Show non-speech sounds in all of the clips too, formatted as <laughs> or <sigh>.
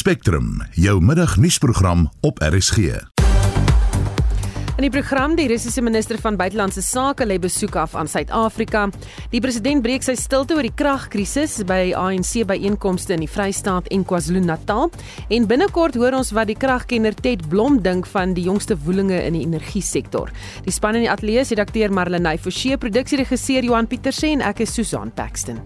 Spectrum, jou middagnuusprogram op RSG. In die program die Russiese minister van buitelandse sake lê besoek af aan Suid-Afrika. Die president breek sy stilte oor die kragkrisis by ANC byeenkomste in die Vrystaat en KwaZulu-Natal. En binnekort hoor ons wat die kragkenner Ted Blom dink van die jongste woelinge in die energiesektor. Die span in die ateljee se redakteur Marlenae Forsie, produksieregisseur Johan Pieterse en ek is Susan Paxton.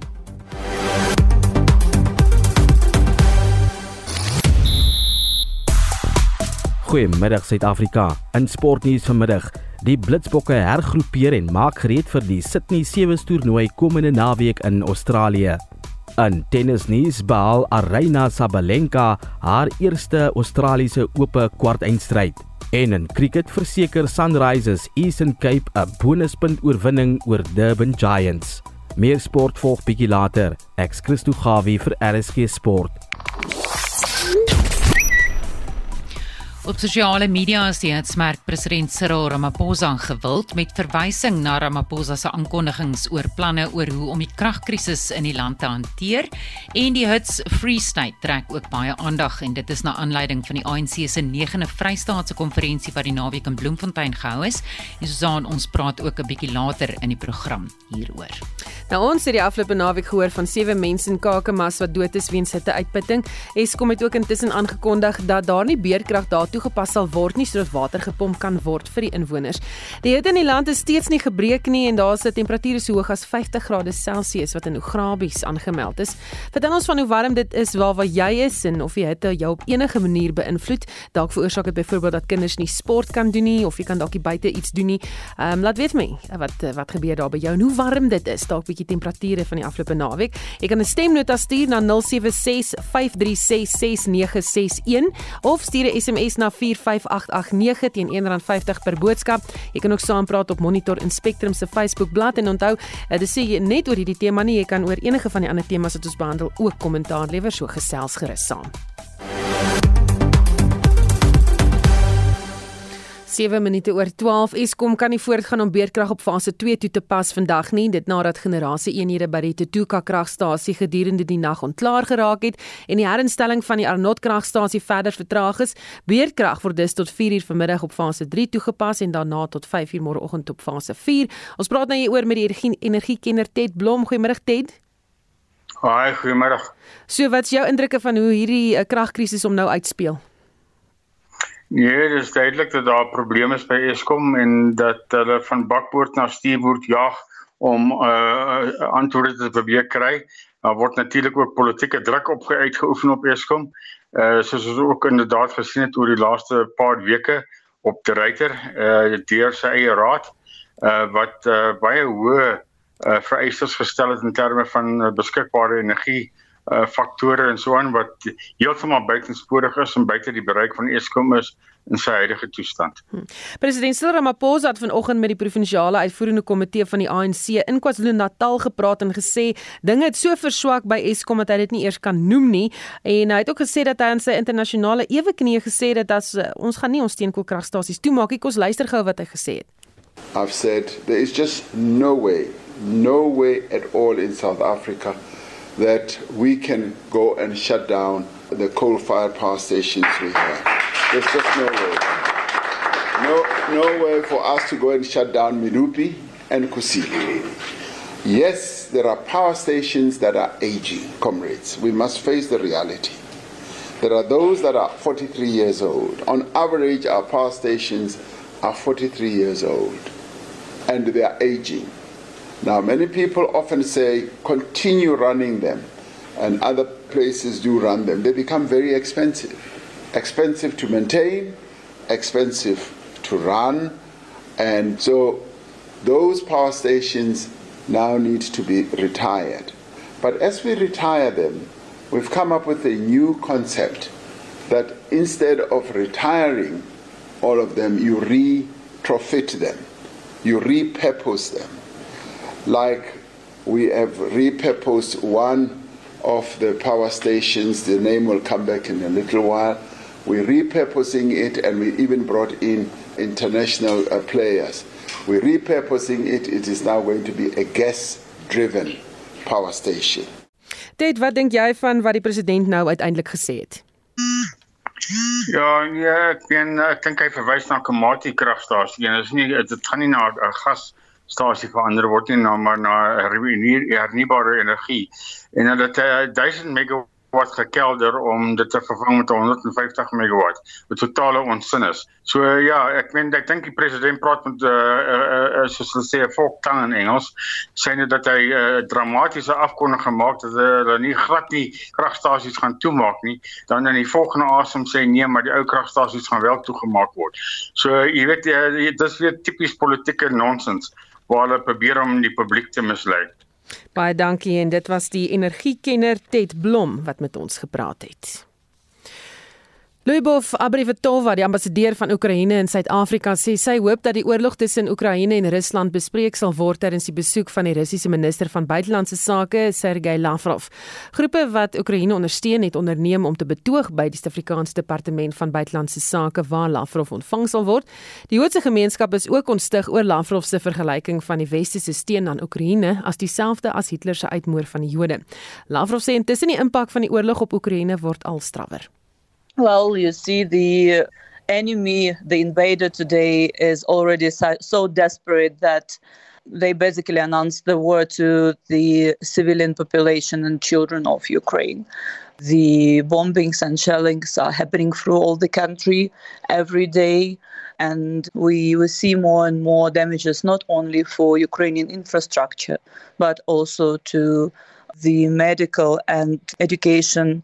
Goeiemiddag Suid-Afrika. In sportnuus vanmiddag, die Blitsbokke hergroepeer en maak gereed vir die Sydney Sevens toernooi komende naweek in Australië. In tennisnuus behaal Aryna Sabalenka haar eerste Australiese Ope kwartfinalestryd. En in cricket verseker Sunrisers Eastern Cape 'n bonuspunt oorwinning oor Durban Giants. Meer sport volg bietjie later. Ek's Christo Gawie vir RSG Sport. Op sosiale media is die hitsmerk president Cyril Ramaphosa gewild met verwysing na Ramaphosa se aankondigings oor planne oor hoe om die kragkrisis in die land te hanteer en die hits Free State trek ook baie aandag en dit is na aanleiding van die ANC se 9de Vrystaatse konferensie wat die naweek in Bloemfontein gehou is. En Susan, ons praat ook 'n bietjie later in die program hieroor. Nou ons het die afgelope naweek gehoor van sewe mense in Kakamas wat dood is weens hitteuitputting. Eskom het ook intussen aangekondig dat daar nie beerkrag toegepas sal word nie sodat water gepomp kan word vir die inwoners. Die hitte in die land is steeds nie gebreek nie en daar's 'n temperature so hoog as 50 grade Celsius wat in Ugrabies aangemeld is. Vertel ons van hoe warm dit is waar waar jy is en of die hitte jou op enige manier beïnvloed. Dalk veroorsaak dit byvoorbeeld dat kinders nie sport kan doen nie of jy kan dalk buite iets doen nie. Ehm um, laat weet my wat wat gebeur daar by jou en hoe warm dit is. Dalk bietjie temperature van die afgelope naweek. Jy kan 'n stemnota stuur na 0765366961 of stuur 'n SMS na 45889 teen R1.50 per boodskap. Jy kan ook saampraat op Monitor en Spectrum se Facebookblad en onthou, eh, dit sê jy net oor hierdie tema nie, jy kan oor enige van die ander temas wat ons behandel ook kommentaar lewer, so gesels gerus saam. 7 minute oor 12 Eskom kan nie voortgaan om beerdkrag op fase 2 toe te pas vandag nie. Dit nadat generasie eenhede by die Tutuka kragstasie gedurende die nag ontklaar geraak het en die herinstelling van die Arnot kragstasie verder vertraag is. Beerdkrag word dus tot 4 uur vanmiddag op fase 3 toegepas en daarna tot 5 uur môreoggend op fase 4 ons praat nou hier oor met die energiekenner Ted Blom. Goeiemôre Ted. Haai goeiemôre. So wat's jou indrukke van hoe hierdie uh, kragkrisis om nou uitspeel Nee, dit is duidelik dat daar probleme is by Eskom en dat hulle van bakboord na stuurboord jaag om uh antwoorde te probeer kry. Daar word natuurlik ook politieke druk op uitgeoefen op Eskom. Uh soos ons ook inderdaad gesien het oor die laaste paar weke op die Ryter uh deur sy eie raad uh wat uh baie hoë uh vereistes gestel het in terme van uh, beskikbare energie uh faktore en so aan wat heeltemal buitensporig is en buite die bereik van Eskom is in sy huidige toestand. Hmm. President Cyril Ramaphosa het vanoggend met die provinsiale uitvoerende komitee van die ANC in KwaZulu-Natal gepraat en gesê dinge het so verswak by Eskom dat hy dit nie eers kan noem nie en hy het ook gesê dat hy aan sy internasionale eweknie gesê het dat as, uh, ons gaan nie ons steenkoolkragstasies toemaak nie. Kom luister gou wat hy gesê het. I've said there is just no way, no way at all in South Africa that we can go and shut down the coal-fired power stations we have. There's just no way. No, no way for us to go and shut down Milupi and Kusile. Yes, there are power stations that are aging, comrades. We must face the reality. There are those that are 43 years old. On average, our power stations are 43 years old and they are aging. Now, many people often say, continue running them, and other places do run them. They become very expensive. Expensive to maintain, expensive to run, and so those power stations now need to be retired. But as we retire them, we've come up with a new concept that instead of retiring all of them, you retrofit them, you repurpose them like we have repurposed one of the power stations. The name will come back in a little while. We're repurposing it and we even brought in international uh, players. We're repurposing it. It is now going to be a gas driven power station. Dit wat dink jy van wat die president nou uiteindelik gesê het? Ja, nee, ek meen ek dink hy verwys na 'n Komati kragstasie en dit is nie dit gaan nie na 'n gasstasie verander word nie, maar na hernubare energie. En hulle het 1000 megawatt wat gekelder om dit te vervang met 150 megawatt wat totale onsin is. So ja, ek meen ek dink die president praat met uh, uh, uh, soos hulle sê 'n volktaal in Engels, syne dat hy 'n uh, dramatiese afkondiging gemaak het dat hulle nie glad nie kragstasies gaan toemaak nie, dan in die volgende asem sê nee, maar die ou kragstasies gaan wel toegemaak word. So jy weet uh, dit is weer tipies politieke nonsens waar hulle probeer om die publiek te mislei. Baie dankie en dit was die energiekenner Ted Blom wat met ons gepraat het. Lubov Abrivetova, die ambassadeur van Oekraïne in Suid-Afrika, sê sy hoop dat die oorlog tussen Oekraïne en Rusland bespreek sal word terwyl die besoek van die Russiese minister van buitelandse sake, Sergey Lavrov. Groepe wat Oekraïne ondersteun het onderneem om te betoog by die Suid-Afrikaanse departement van buitelandse sake waar Lavrov ontvang sal word. Die Joodse gemeenskap is ook ontstig oor Lavrov se vergelyking van die westerse steun aan Oekraïne as dieselfde as Hitler se uitmoor van die Jode. Lavrov sê intussen die impak van die oorlog op Oekraïne word al strawwer. Well, you see, the enemy, the invader today, is already so desperate that they basically announced the war to the civilian population and children of Ukraine. The bombings and shellings are happening through all the country every day. And we will see more and more damages, not only for Ukrainian infrastructure, but also to the medical and education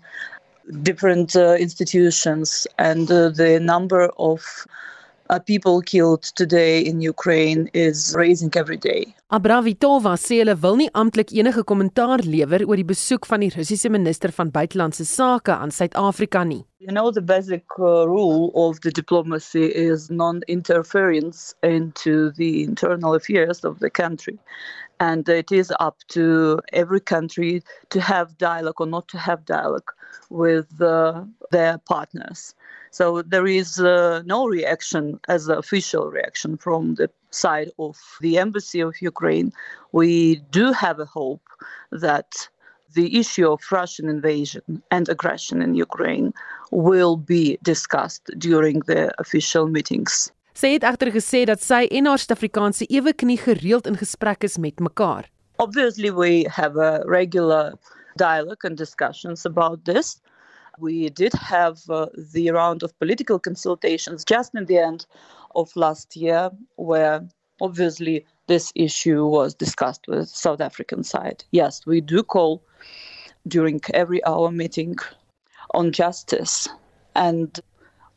different uh, institutions and uh, the number of uh, people killed today in Ukraine is raising every day. Abravitova sê hulle wil nie amptelik enige kommentaar lewer oor die besoek van die Russiese minister van buitelandse sake aan Suid-Afrika nie. You know the basic uh, rule of the diplomacy is non-interference into the internal affairs of the country. And it is up to every country to have dialogue or not to have dialogue with uh, their partners. So there is uh, no reaction as an official reaction from the side of the embassy of Ukraine. We do have a hope that the issue of Russian invasion and aggression in Ukraine will be discussed during the official meetings. Sy het egter gesê dat sy en haar Suid-Afrikaanse ewe knie gereeld in gesprek is met mekaar. Obviously we have a regular dialogue and discussions about this. We did have uh, the round of political consultations just in the end of last year, where obviously this issue was discussed with South African side. Yes, we do call during every hour meeting on justice and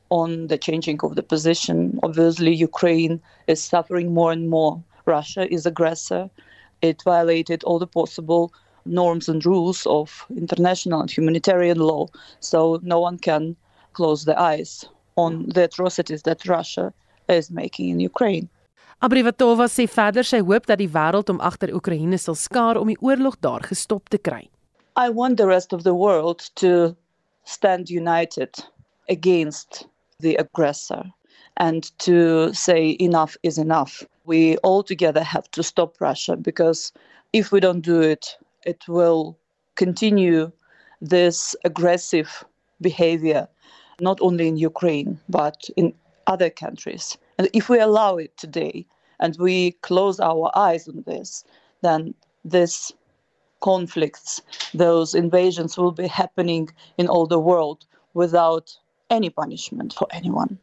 on the changing of the position. Obviously, Ukraine is suffering more and more. Russia is aggressor. It violated all the possible norms and rules of international and humanitarian law. So no one can close their eyes on the atrocities that Russia is making in Ukraine. Abrivatova sê verder sy hoop dat die wêreld om agter Oekraïne sal skaar om die oorlog daar gestop te kry. I want the rest of the world to stand united against the aggressor and to say enough is enough. We all together have to stop Russia because if we don't do it, it will continue this aggressive behavior, not only in Ukraine, but in other countries. And if we allow it today and we close our eyes on this, then this conflicts, those invasions will be happening in all the world without any punishment for anyone.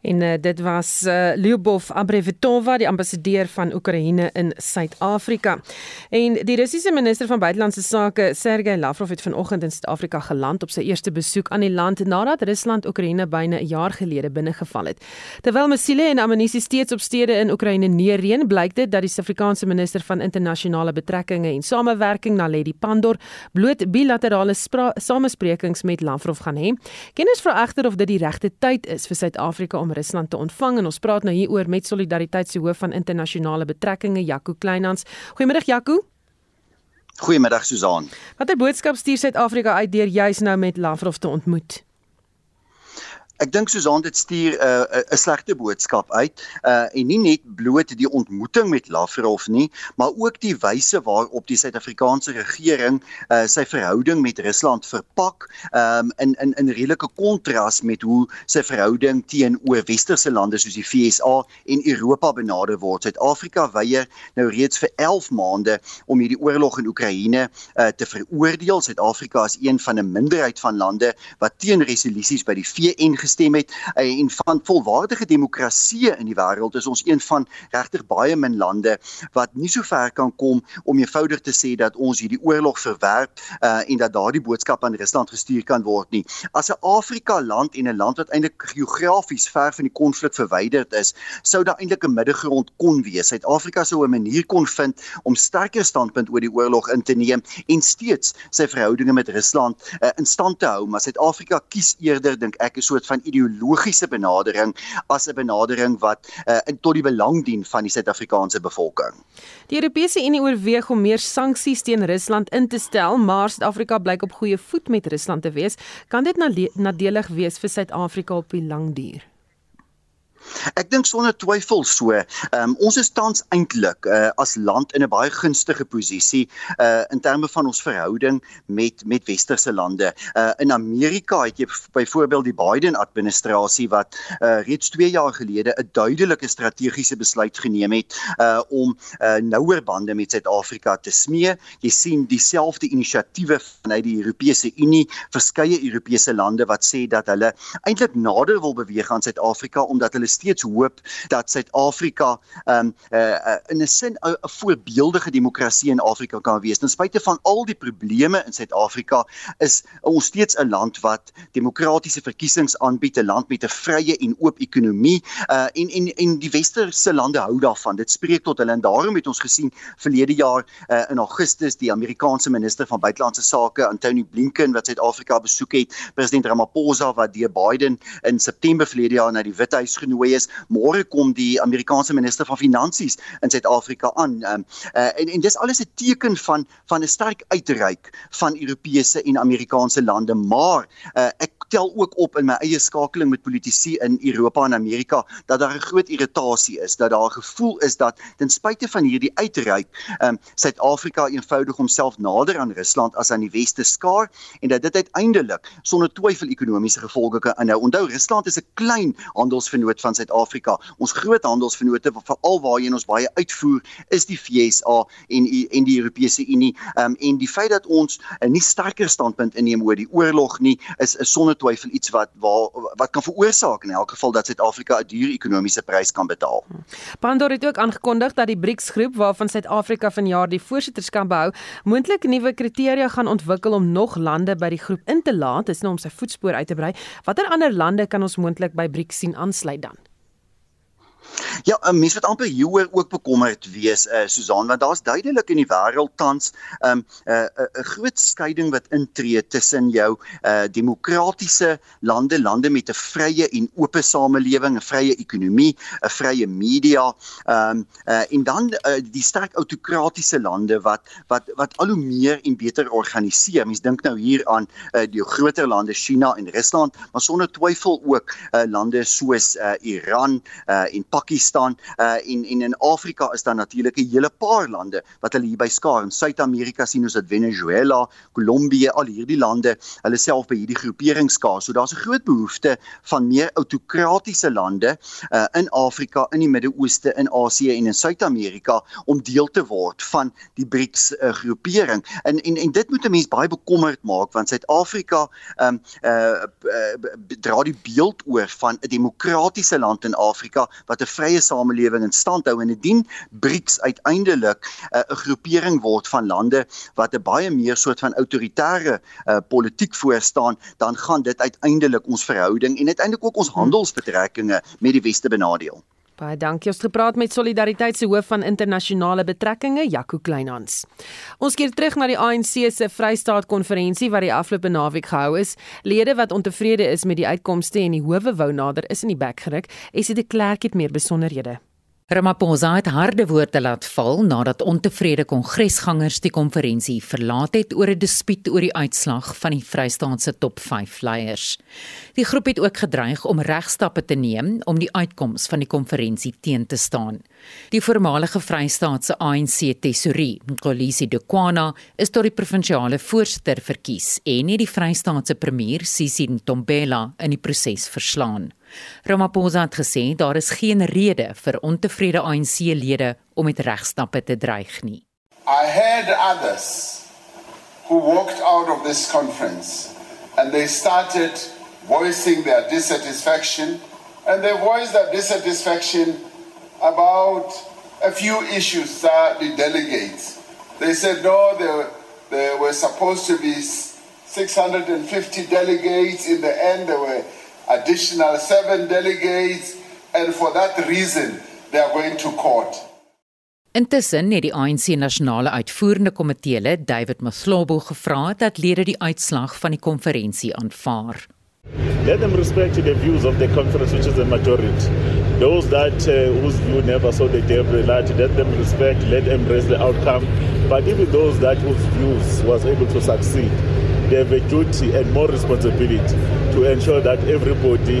En uh, dit was uh, Lyubov Abrevetova, die ambassadeur van Oekraïne in Suid-Afrika. En die Russiese minister van buitelandse sake, Sergey Lavrov, het vanoggend in Suid-Afrika geland op sy eerste besoek aan die land nadat Rusland Oekraïne byna 'n jaar gelede binnegeval het. Terwyl missiele en ammunisie steeds op stede in Oekraïne neerreën, blyk dit dat die Suid-Afrikaanse minister van internasionale betrekkinge en samewerking, Naledi Pandor, bloot bilaterale samesprekings met Lavrov gaan hê. Kenners vra egter of dit die regte tyd is vir Suid-Afrika om Rusland te ontvang en ons praat nou hieroor met Solidariteit se hoof van internasionale betrekkinge Jaco Kleinhans. Goeiemiddag Jaco. Goeiemiddag Susan. Watter boodskap stuur Suid-Afrika uit deur juis nou met Lavrov te ontmoet? Ek dink Susan dit stuur 'n uh, 'n slegte boodskap uit uh en nie net bloot die ontmoeting met Lavrov nie, maar ook die wyse waarop die Suid-Afrikaanse regering uh sy verhouding met Rusland verpak um in in in redelike kontras met hoe sy verhouding teenoor westerse lande soos die VSA en Europa benader word. Suid-Afrika weier nou reeds vir 11 maande om hierdie oorlog in Oekraïne uh te veroordeel. Suid-Afrika is een van 'n minderheid van lande wat teen resolusies by die VN gestem het eh, en van volwaardige demokrasie in die wêreld is ons een van regtig baie min lande wat nie so ver kan kom om eenvoudig te sê dat ons hierdie oorlog verwerp uh, en dat daardie boodskap aan Rusland gestuur kan word nie. As 'n Afrika land en 'n land wat eintlik geografies ver van die konflik verwyderd is, sou daar eintlik 'n middelgrond kon wees. Suid-Afrika sou 'n manier kon vind om sterker standpunt oor die oorlog in te neem en steeds sy verhoudinge met Rusland uh, in stand te hou, maar Suid-Afrika kies eerder dink ek 'n soort van ideologiese benadering as 'n benadering wat uh, in tot die belang dien van die Suid-Afrikaanse bevolking. Die Europese Unie oorweeg om meer sanksies teen Rusland in te stel, maar Suid-Afrika blyk op goeie voet met Rusland te wees. Kan dit nadelig wees vir Suid-Afrika op die lang duur? Ek dink sonder twyfel so. Um, ons is tans eintlik uh, as land in 'n baie gunstige posisie uh, in terme van ons verhouding met met westerse lande. Uh, in Amerika het jy byvoorbeeld die Biden administrasie wat uh, reeds 2 jaar gelede 'n duidelike strategiese besluit geneem het uh, om uh, nouer bande met Suid-Afrika te smee. Jy sien dieselfde inisiatiewe vanuit die Europese Unie, verskeie Europese lande wat sê dat hulle eintlik nader wil beweeg aan Suid-Afrika omdat hulle steeds hoop dat Suid-Afrika um uh, uh, in 'n sin 'n voorbeeldige demokrasie in Afrika kan wees. Ten spyte van al die probleme in Suid-Afrika is ons steeds 'n land wat demokratiese verkiesings aanbied, 'n land met 'n vrye en oop ekonomie uh en en en die westerse lande hou daarvan. Dit spreek tot hulle en daarom het ons gesien verlede jaar uh, in Augustus die Amerikaanse minister van buitelandse sake Antony Blinken wat Suid-Afrika besoek het, president Ramaphosa wat deur Biden in September verlede jaar na die Withuis genooi genooi is. Môre kom die Amerikaanse minister van finansies in Suid-Afrika aan. Um, uh, en en dis alles 'n teken van van 'n sterk uitreik van Europese en Amerikaanse lande, maar uh, ek tel ook op in my eie skakeling met politici in Europa en Amerika dat daar 'n groot irritasie is, dat daar 'n gevoel is dat ten spyte van hierdie uitreik, um, Suid-Afrika eenvoudig homself nader aan Rusland as aan die weste skaar en dat dit uiteindelik sonder twyfel ekonomiese gevolge kan inhou. Onthou Rusland is 'n klein handelsvernoot van Suid-Afrika. Ons groot handelsvennote veral waarheen ons baie uitvoer is die FSA en en die Europese Unie. Ehm um, en die feit dat ons 'n nie sterker standpunt inneem oor die oorlog nie is is sonder twyfel iets wat waar wat kan veroorsaak in elk geval dat Suid-Afrika 'n duur ekonomiese prys kan betaal. Pandor het ook aangekondig dat die BRICS groep waarvan Suid-Afrika vanjaar die voorsitterskap behou, moontlik nuwe kriteria gaan ontwikkel om nog lande by die groep in te laat, is nou om sy voetspoor uit te brei. Watter ander lande kan ons moontlik by BRICS sien aansluit dan? Ja, 'n mens wat amper hieroor ook bekommerd wees, uh, Susan, want daar's duidelik in die wêreld tans 'n um, 'n uh, 'n uh, groot skeiding wat intree tussen jou uh, demokratiese lande, lande met 'n vrye en oop samelewing, 'n vrye ekonomie, 'n vrye media, um, uh, en dan uh, die sterk autokratiese lande wat wat wat al hoe meer en beter organiseer. Mens dink nou hier aan uh, die groter lande China en Rusland, maar sonder twyfel ook uh, lande soos uh, Iran uh, en uh, en en in Afrika is daar natuurlik 'n hele paar lande wat hulle hier by skaar. In Suid-Amerika sien ons dat Venezuela, Kolombie, al hierdie lande hulle self by hierdie groepering skaar. So daar's 'n groot behoefte van meer autokratiese lande uh, in Afrika, in die Midde-Ooste, in Asië en in Suid-Amerika om deel te word van die BRICS uh, groepering. En en en dit moet 'n mens baie bekommerd maak want Suid-Afrika um, uh, uh, dra die beeld oor van 'n demokratiese land in Afrika wat 'n vrye samelewing in stand hou en indien BRICS uiteindelik uh, 'n uh, groepering word van lande wat 'n baie meer soort van autoritaire uh, politiek voorstaan, dan gaan dit uiteindelik ons verhouding en uiteindelik ook ons handelsbetrekkinge met die weste benadeel. Baie dankie. Ons gepraat met Solidariteit se hoof van internasionale betrekkinge, Jaco Kleinhans. Ons keer terug na die ANC se Vrystaat konferensie wat die afgelope naweek gehou is. Lede wat ontevrede is met die uitkomste en die howe wou nader is in die bek geruk. Esie de Klerk het meer besonderhede. Ramaphosa het harde woorde laat val nadat ontevrede kongresgangers die konferensie verlaat het oor 'n dispuut oor die uitslag van die Vrystaatse top 5 leiers. Die groep het ook gedreig om regstappe te neem om die uitkoms van die konferensie teen te staan. Die voormalige Vrystaatse ANC tesourier, Nkolisi Dukwana, is tot die provinsiale voorsitter verkies en het die Vrystaatse premier, Sisi Ntombela, in die proses verslaan. Ramaphosa het gesê daar is geen rede vir ontevrede ANC-lede om met regstappe te dreig nie. I heard others who walked out of this conference and they started voicing their dissatisfaction and they voiced their dissatisfaction about a few issues that the delegates. They said no, there, there were supposed to be 650 delegates. In the end, there were additional seven delegates, and for that reason, they are going to court. Intussen het die ANC nasionale uitvoerende komitee lid David Maslobo gevra dat lede die uitslag van die konferensie aanvaar. Let them respect the views of the conference which is the majority. Those that uh, whose view never saw the day of the light, let them respect, let them embrace the outcome. But even those that whose views was able to succeed, they have a duty and more responsibility to ensure that everybody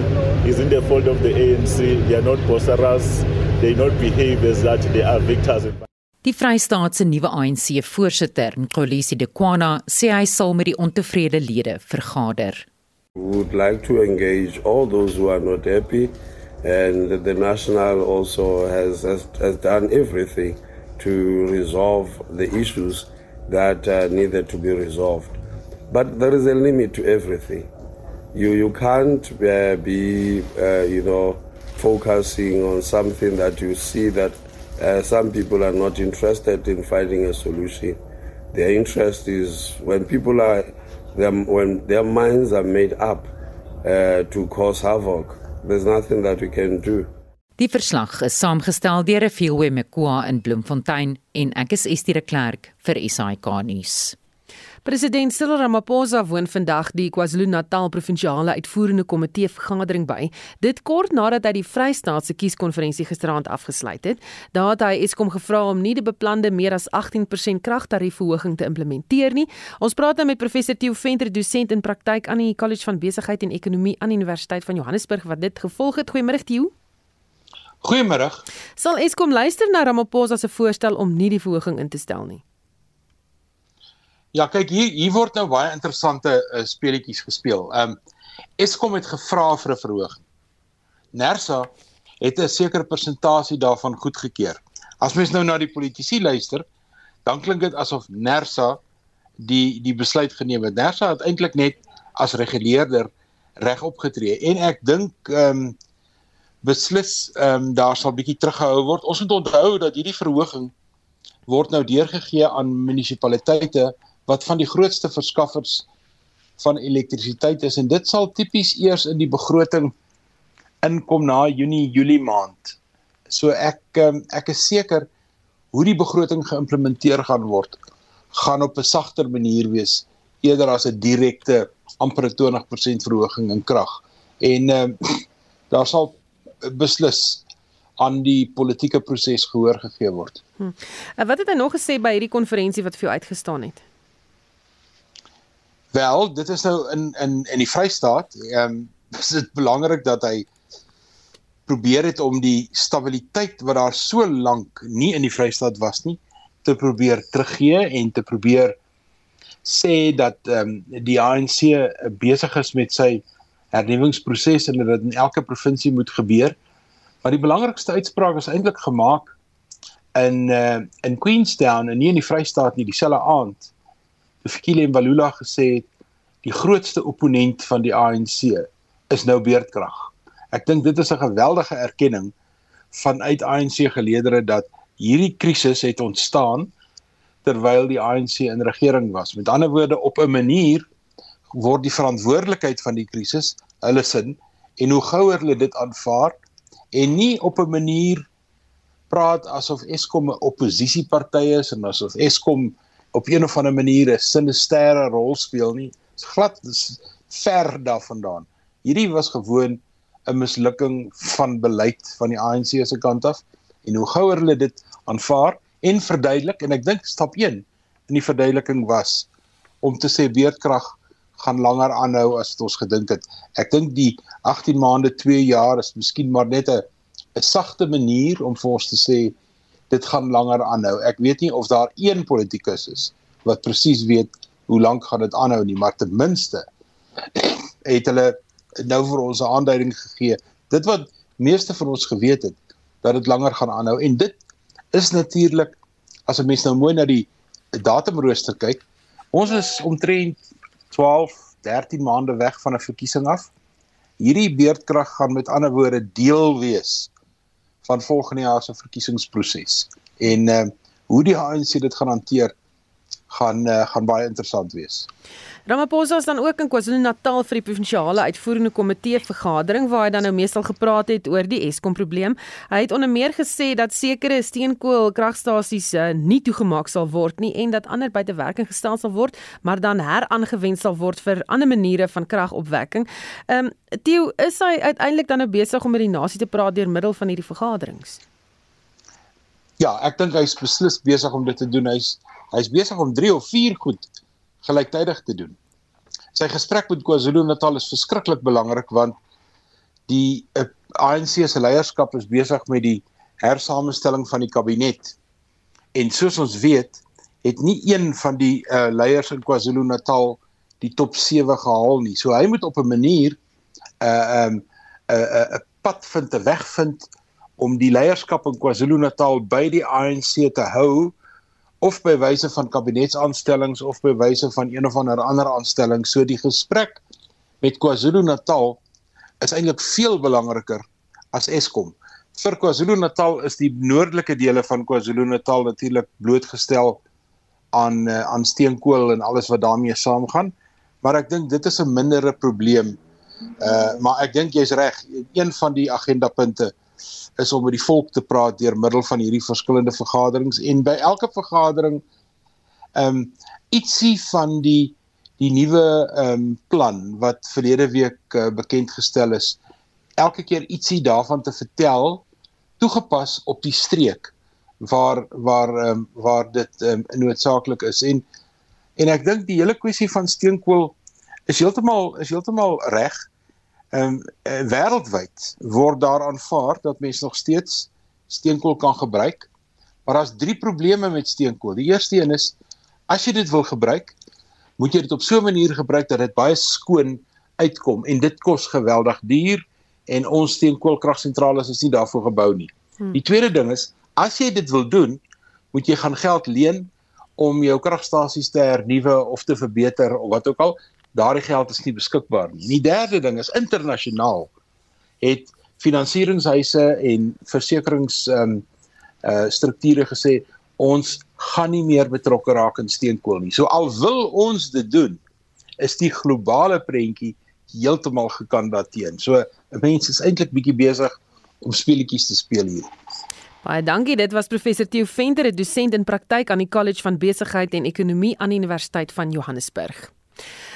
is in the fold of the ANC. They are not bosseras. They not behave as that they are victors. Die Vrystaatse nuwe ANC voorsitter, Nkolisi Dekwana, sê hy sal met die ontevrede lede vergader. We would like to engage all those who are not happy and the national also has, has, has done everything to resolve the issues that uh, needed to be resolved. But there is a limit to everything. You you can't uh, be uh, you know focusing on something that you see that uh, some people are not interested in finding a solution. Their interest is when people are them when their minds are made up uh, to cause havoc. There's nothing that we can do. Die verslag is saamgestel deur Refilwe Mekwa in Bloemfontein en ek is Estie de Klerk vir SAK nuus. President Cyril Ramaphosa woon vandag die KwaZulu-Natal provinsiale uitvoerende komitee vergadering by. Dit kort nadat hy die Vrystaatse kieskonferensie gisteraand afgesluit het. Daar het hy Eskom gevra om nie die beplande meer as 18% kragtariefverhoging te implementeer nie. Ons praat nou met professor Theo Venter, dosent in praktyk aan die College van Besigheid en Ekonomie aan die Universiteit van Johannesburg wat dit gevolg het. Goeiemôre Theo. Goeiemôre. Sal Eskom luister na Ramaphosa se voorstel om nie die verhoging in te stel nie? Ja, kyk hier hier word nou baie interessante uh, speletjies gespeel. Ehm um, Eskom het gevra vir 'n verhoging. Nersa het 'n sekere persentasie daarvan goedgekeur. As mens nou na die politici luister, dan klink dit asof Nersa die die besluit geneem het. Nersa het eintlik net as reguleerder reg opgetree en ek dink ehm um, beslis ehm um, daar sal bietjie teruggehou word. Ons moet onthou dat hierdie verhoging word nou deurgegee aan munisipaliteite wat van die grootste verskaffers van elektrisiteit is en dit sal tipies eers in die begroting inkom na Junie Julie maand. So ek ehm, ek is seker hoe die begroting geïmplementeer gaan word gaan op 'n sagter manier wees eerder as 'n direkte amper 20% verhoging in krag. En ehm <clears throat> daar sal beslis aan die politieke proses gehoor gegee word. Hm. Wat het hy nog gesê by hierdie konferensie wat vir jou uitgestaan het? Wel, dit is nou in in in die Vrystaat, ehm um, <laughs> is dit belangrik dat hy probeer het om die stabiliteit wat daar so lank nie in die Vrystaat was nie te probeer teruggee en te probeer sê dat ehm um, die ANC besig is met sy hernuwingsproses en dit in elke provinsie moet gebeur. Maar die belangrikste uitspraak is eintlik gemaak in uh, in Queenstown en nie in die Vrystaat nie dieselfde aand Fikile Mbalula gesê het die grootste opponent van die ANC is nou beerdkrag. Ek dink dit is 'n geweldige erkenning vanuit ANC geleedere dat hierdie krisis het ontstaan terwyl die ANC in regering was. Met ander woorde op 'n manier word die verantwoordelikheid van die krisis hulle sin en hoe gouer hulle dit aanvaar en nie op 'n manier praat asof Eskom 'n oppositieparty is en asof Eskom op een of ander manier 'n sinisterre rol speel nie. Dit's glad dis ver daarvandaan. Hierdie was gewoon 'n mislukking van beleid van die ANC se kant af En hoe gouer hulle dit aanvaar en verduidelik en ek dink stap 1 in die verduideliking was om te sê beerdkrag gaan langer aanhou as wat ons gedink het. Ek dink die 18 maande, 2 jaar is miskien maar net 'n 'n sagte manier om vir ons te sê dit gaan langer aanhou. Ek weet nie of daar een politikus is wat presies weet hoe lank gaan dit aanhou nie, maar ten minste het hulle nou vir ons 'n aanduiding gegee. Dit wat meeste van ons geweet het dat dit langer gaan aanhou en dit is natuurlik as 'n mens nou mooi na die datumrooster kyk, ons is omtrent 12, 13 maande weg van 'n verkiesing af. Hierdie beerdkrag gaan met ander woorde deel wees van volgende jaar se verkiesingsproses. En uh hoe die ANC dit gaan hanteer gaan uh, gaan baie interessant wees. Ramaphosa is dan ook in KwaZulu-Natal vir die provinsiale uitvoerende komitee vergadering waar hy dan nou meestal gepraat het oor die Eskom probleem. Hy het onder meer gesê dat sekere steenkool kragstasies uh, nie toegemaak sal word nie en dat ander buite werking gestel sal word, maar dan heraangewend sal word vir ander maniere van kragopwekking. Ehm um, Theo, is hy uiteindelik dan nou besig om met die nasie te praat deur middel van hierdie vergaderings? Ja, ek dink hy's beslis besig om dit te doen. Hy's hy's besig om 3 of 4 goed gelyktydig te doen. Sy gesprek met KwaZulu-Natal is verskriklik belangrik want die uh, eh, ANC se leierskap is besig met die hersamenstelling van die kabinet. En soos ons weet, het nie een van die uh, leiers in KwaZulu-Natal die top 7 gehaal nie. So hy moet op 'n manier 'n uh, 'n um, 'n uh, uh, pad vind, 'n weg vind om die leierskap in KwaZulu-Natal by die ANC te hou of by wyse van kabinetsaanstellings of by wyse van een of ander ander aanstelling. So die gesprek met KwaZulu-Natal is eintlik veel belangriker as Eskom. Vir KwaZulu-Natal is die noordelike dele van KwaZulu-Natal natuurlik blootgestel aan uh, aan steenkool en alles wat daarmee saamgaan. Maar ek dink dit is 'n mindere probleem. Uh maar ek dink jy's reg. Een van die agendapunte is om met die volk te praat deur middel van hierdie verskillende vergaderings. En by elke vergadering ehm um, ietsie van die die nuwe ehm um, plan wat verlede week uh, bekend gestel is elke keer ietsie daarvan te vertel toegepas op die streek waar waar ehm um, waar dit ehm um, noodsaaklik is. En en ek dink die hele kwessie van steenkool is heeltemal is heeltemal reg Ehm um, wêreldwyd word daar aanvaar dat mense nog steeds steenkool kan gebruik. Maar daar's drie probleme met steenkool. Die eerste een is as jy dit wil gebruik, moet jy dit op so 'n manier gebruik dat dit baie skoon uitkom en dit kos geweldig duur en ons steenkoolkragsentrale is nie daarvoor gebou nie. Hmm. Die tweede ding is as jy dit wil doen, moet jy gaan geld leen om jou kragstasies te hernuwe of te verbeter of wat ook al daardie geld is nie beskikbaar nie. Die derde ding is internasionaal het finansieringshuise en versekerings ehm um, uh strukture gesê ons gaan nie meer betrokke raak in steenkool nie. So al wil ons dit doen, is die globale prentjie heeltemal gekandateen. So 'n mens is eintlik bietjie besig om speletjies te speel hier. Baie dankie. Dit was professor Theo Venter, 'n dosent in praktyk aan die College van Besigheid en Ekonomie aan die Universiteit van Johannesburg.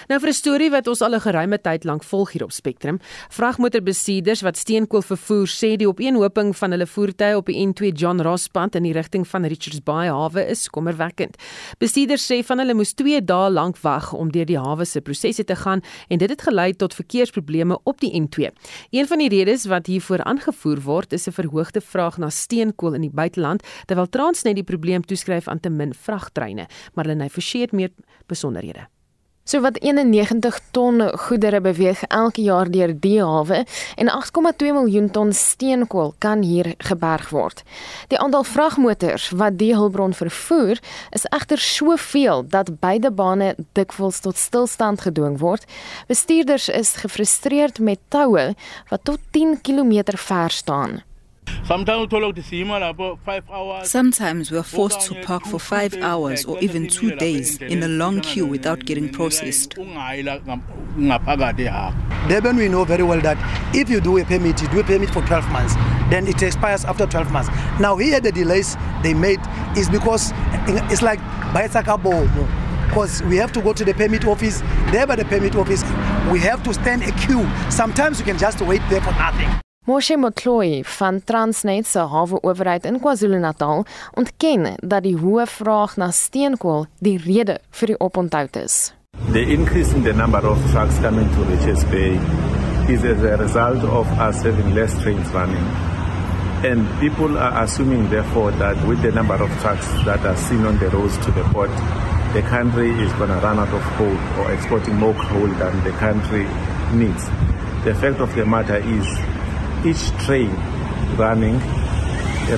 Nou vir 'n storie wat ons al 'n geruime tyd lank volg hier op Spectrum. Vragmotorbestuurders wat steenkool vervoer sê die opeenhoping van hulle voertuie op die N2 John Ross pad in die rigting van Richards Bay hawe is kommerwekkend. Bestuurders sê van hulle moes 2 dae lank wag om deur die hawe se prosesse te gaan en dit het gelei tot verkeersprobleme op die N2. Een van die redes wat hiervoor aangevoer word is 'n verhoogde vraag na steenkool in die buiteland terwyl Transnet die probleem toeskryf aan te min vragtreine. Marlene Forsie het meer besonderhede. So wat 91 ton goedere beweeg elke jaar deur die hawe en 8,2 miljoen ton steenkool kan hier geberg word. Die aantal vragmotors wat die hulpbron vervoer is egter soveel dat beide bane dikwels tot stilstand gedwing word. Bestuurders is gefrustreerd met toue wat tot 10 km ver staan. Sometimes we are forced to park for five hours or even two days in a long queue without getting processed. Durban, we know very well that if you do a permit, you do a permit for 12 months, then it expires after 12 months. Now, here the delays they made is because it's like because we have to go to the permit office. There by the permit office, we have to stand a queue. Sometimes you can just wait there for nothing. Moshe Motloi van Transnet se hawe owerheid in KwaZulu-Natal ontken dat die hoë vraag na steenkool die rede vir die oponthoud is. The increase in the number of trucks coming to Richards Bay is as a result of us having less trains running. And people are assuming, therefore, that with the number of trucks that are seen on the roads to the port, the country is going to run out of coal or exporting more coal than the country needs. The fact of the matter is, each train running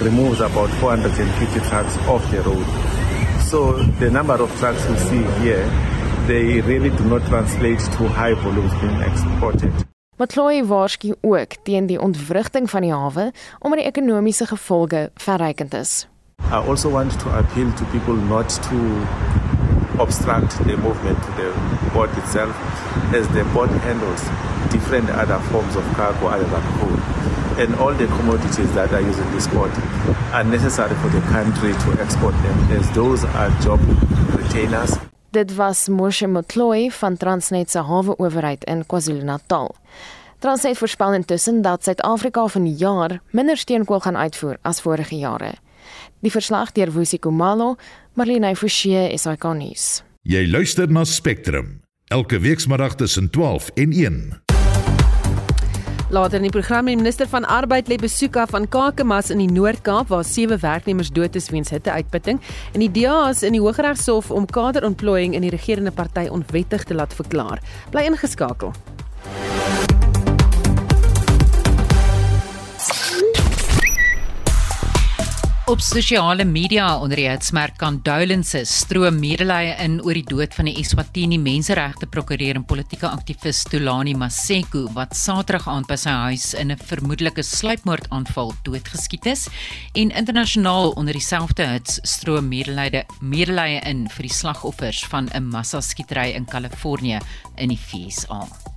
removes about 450 trucks off the road. So the number of trucks we see here, they really do not translate to high volumes being exported. Matloi waarsku ook teen die ontwrigting van die hawe omdat die ekonomiese gevolge verrykend is. I also want to appeal to people not to obstruct the movement to the port itself as the port handles different other forms of cargo other than coal. And all the commodities that are used in this port are necessary for the country to export them as those are job retainers. Dit was Moshe Motloi van Transnet se haweowerheid in KwaZulu-Natal. Transnet voorspel intussen dat Suid-Afrika vanjaar minder steenkool gaan uitvoer as vorige jare. Die verslag deur Woesie Komalo, Marlene Forsie, SAK nuus. Jy luister na Spectrum elke weekmiddag tussen 12 en 1. Later in die program die minister van Arbeid lê besoek af aan Kakamas in die Noord-Kaap waar sewe werknemers dood is weens hitteuitputting en die DA is in die Hooggeregshof om kaderontplooiing in die regerende party onwettig te laat verklaar. Bly ingeskakel. Op sosiale media onder die hitsmerk condolences stroom medelee in oor die dood van die Eswatini menseregte prokureur en politieke aktivis Tulani Maseko wat Saterdag aand by sy huis in 'n vermoedelike sluipmoordaanval doodgeskiet is en internasionaal onder dieselfde hits stroom medelee medelee in vir die slagoffers van 'n massaskietery in Kalifornië in die VSA.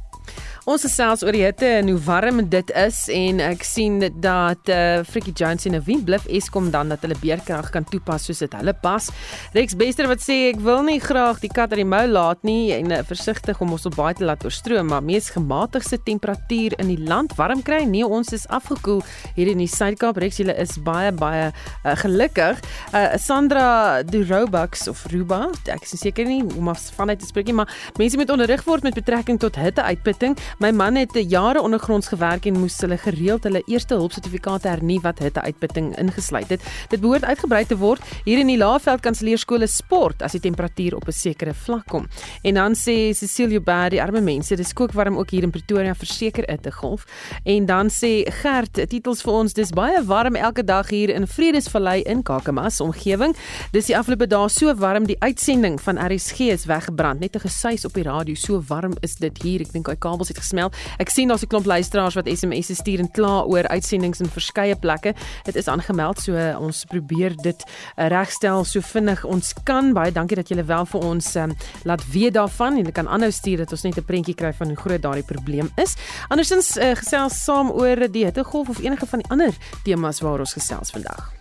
Ons is selfs oor die hitte en hoe warm dit is en ek sien dat uh Frikkie Jones en wie blif Eskom dan dat hulle beerkrag kan toepas soos dit hulle pas. Rex Bester wat sê ek wil nie graag die kat uit die mou laat nie en uh, versigtig om ons op baie te laat oorstroom, maar mees gematigde temperatuur in die land warm kry. Nee, ons is afgekoel hier in die Suid-Kaap. Rex, julle is baie baie uh, gelukkig. Uh Sandra Durobux of Ruba, ek is seker nie hoe om vanuit te spreek nie, maar mense moet onderrig word met betrekking tot hitteuitputting. My man het jare ondergronds gewerk en moes hulle gereeld hulle eerste hulp sertifikate hernie wat hitte uitputting ingesluit het. Dit behoort uitgebrei te word hier in die Laagveld Kanselleerskole sport as die temperatuur op 'n sekere vlak kom. En dan sê Cecilia Baer die arme mense, dis kookwarm ook hier in Pretoria verseker 'n te golf. En dan sê Gert titels vir ons, dis baie warm elke dag hier in Vredesvallei in Kakamas omgewing. Dis die afgelope dae so warm die uitsending van RSG is weggebrand. Net 'n gesuis op die radio, so warm is dit hier. Ek dink daai kabels het gesmelt. Ek sien daar's 'n klomp luisteraars wat SMS'e stuur en kla oor uitsendings in verskeie plekke. Dit is aangemeld, so ons probeer dit uh, regstel so vinnig ons kan. Baie dankie dat julle wel vir ons um, laat weet daarvan en ek kan aanhou stuur dat ons net 'n prentjie kry van hoe groot daardie probleem is. Andersins uh, gesels saam oor die hittegolf of enige van die ander temas waar ons gesels vandag.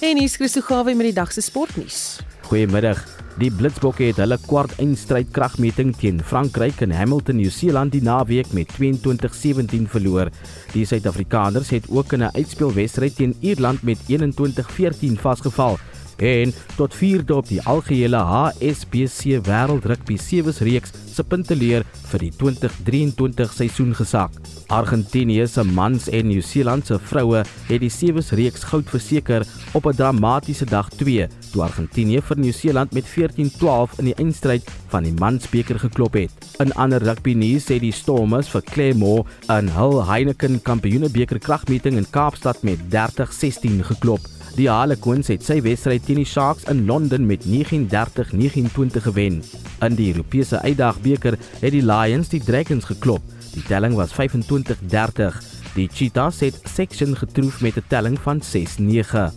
En hier is Christo Gawe met die dag se sportnuus. Goeiemiddag. Die Blitsbokke het hulle kwart eindstryd kragmeting teen Frankryk in Hamilton, Nieu-Seeland die naweek met 22-17 verloor. Die Suid-Afrikaners het ook in 'n uitspelwedstryd teen Ierland met 21-14 vasgeval en tot 4de op die algehele HSBC Wêreld Rugby Sevens reeks se punteleer vir die 2023 seisoen gesak. Argentinië se mans en Nieu-Seeland se vroue het die Sevens reeks goud verseker op 'n dramatiese dag 2 toe Argentinië vir Nieu-Seeland met 14-12 in die eindstryd van die mansbeker geklop het. In ander rugby nuus sê die Stormers vir Claremore in hul Heineken Kampioenebeker kragmeting in Kaapstad met 30-16 geklop. Die Harlequins het sy wedstryd teen die Sharks in Londen met 39-29 gewen. In die Europese Uitdagbeker het die Lions die Dragons geklop. Die telling was 25-30. Die Cheetahs het Section getroof met 'n telling van 6-9.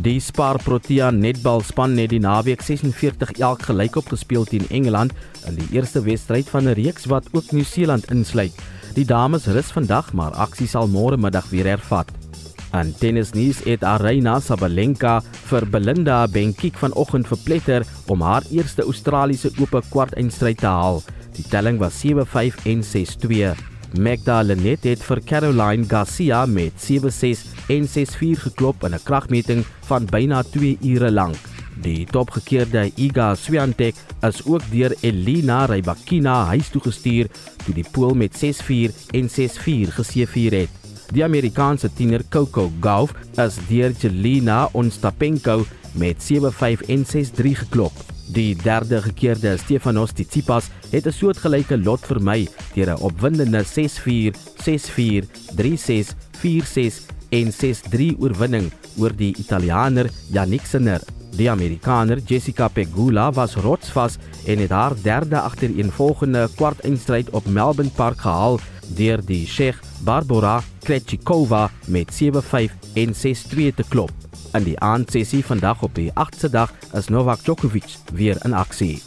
Die Spar Protea netbalspan het die naweek 46 elk gelyk op gespeel teen Engeland in die eerste wedstryd van 'n reeks wat ook Nieu-Seeland insluit. Die dames rus vandag, maar aksie sal môre middag weer hervat. En tennisnuus het Arena Sabalenka vir Belinda Bencic vanoggend verpletter om haar eerste Australiese Ope kwartfinale te haal. Die telling was 7-5 en 6-2. Magda Lenet het vir Caroline Garcia met 7-6 en 6-4 geklop in 'n kragmeting van byna 2 ure lank. Die topgekeerde Iga Swiatek is ook deur Elina Rybakina huis toe gestuur toe die Pool met 6-4 en 6-4 geseëvier het. Die Amerikaanse tiener Coco Gauff is deur Jelena Onstapenko met 7-5 en 6-3 geklop. Die derde gekeerde Stefanos Tsitsipas het 'n soortgelyke lot vermy deur 'n opwindende 6-4, 6-4, 3-6, 4-6 en 6-3 oorwinning oor die Italiaaner Yannick Sinner. Die Amerikaner Jessica Pegula was rotsvas en het haar derde agtereenvolgende kwartfinale op Melbourne Park gehaal deur die Tsjeeg Barbora Krejcikova met 7-5 en 6-2 te klop. In die aandsessie vandag op die 8de dag is Novak Djokovic weer in aksie.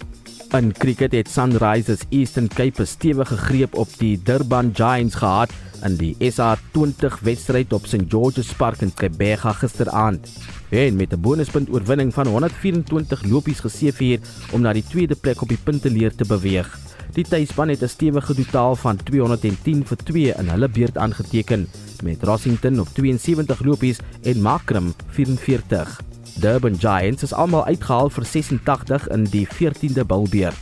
In cricket het Sunrisers Eastern Cape 'n stewige greep op die Durban Giants gehad in die SA20 wedstryd op St George's Park in Kebega gisteraand. En met 'n bonuspunt oorwinning van 124 lopies geseëvier om na die tweede plek op die punteleer te beweeg. Die tuisspan het 'n stewige totaal van 210 vir 2 in hulle beurt aangeteken met Rossington op 72 lopies en Makram 44. Durban Giants is almal uitgehaal vir 86 in die 14de bilbeer.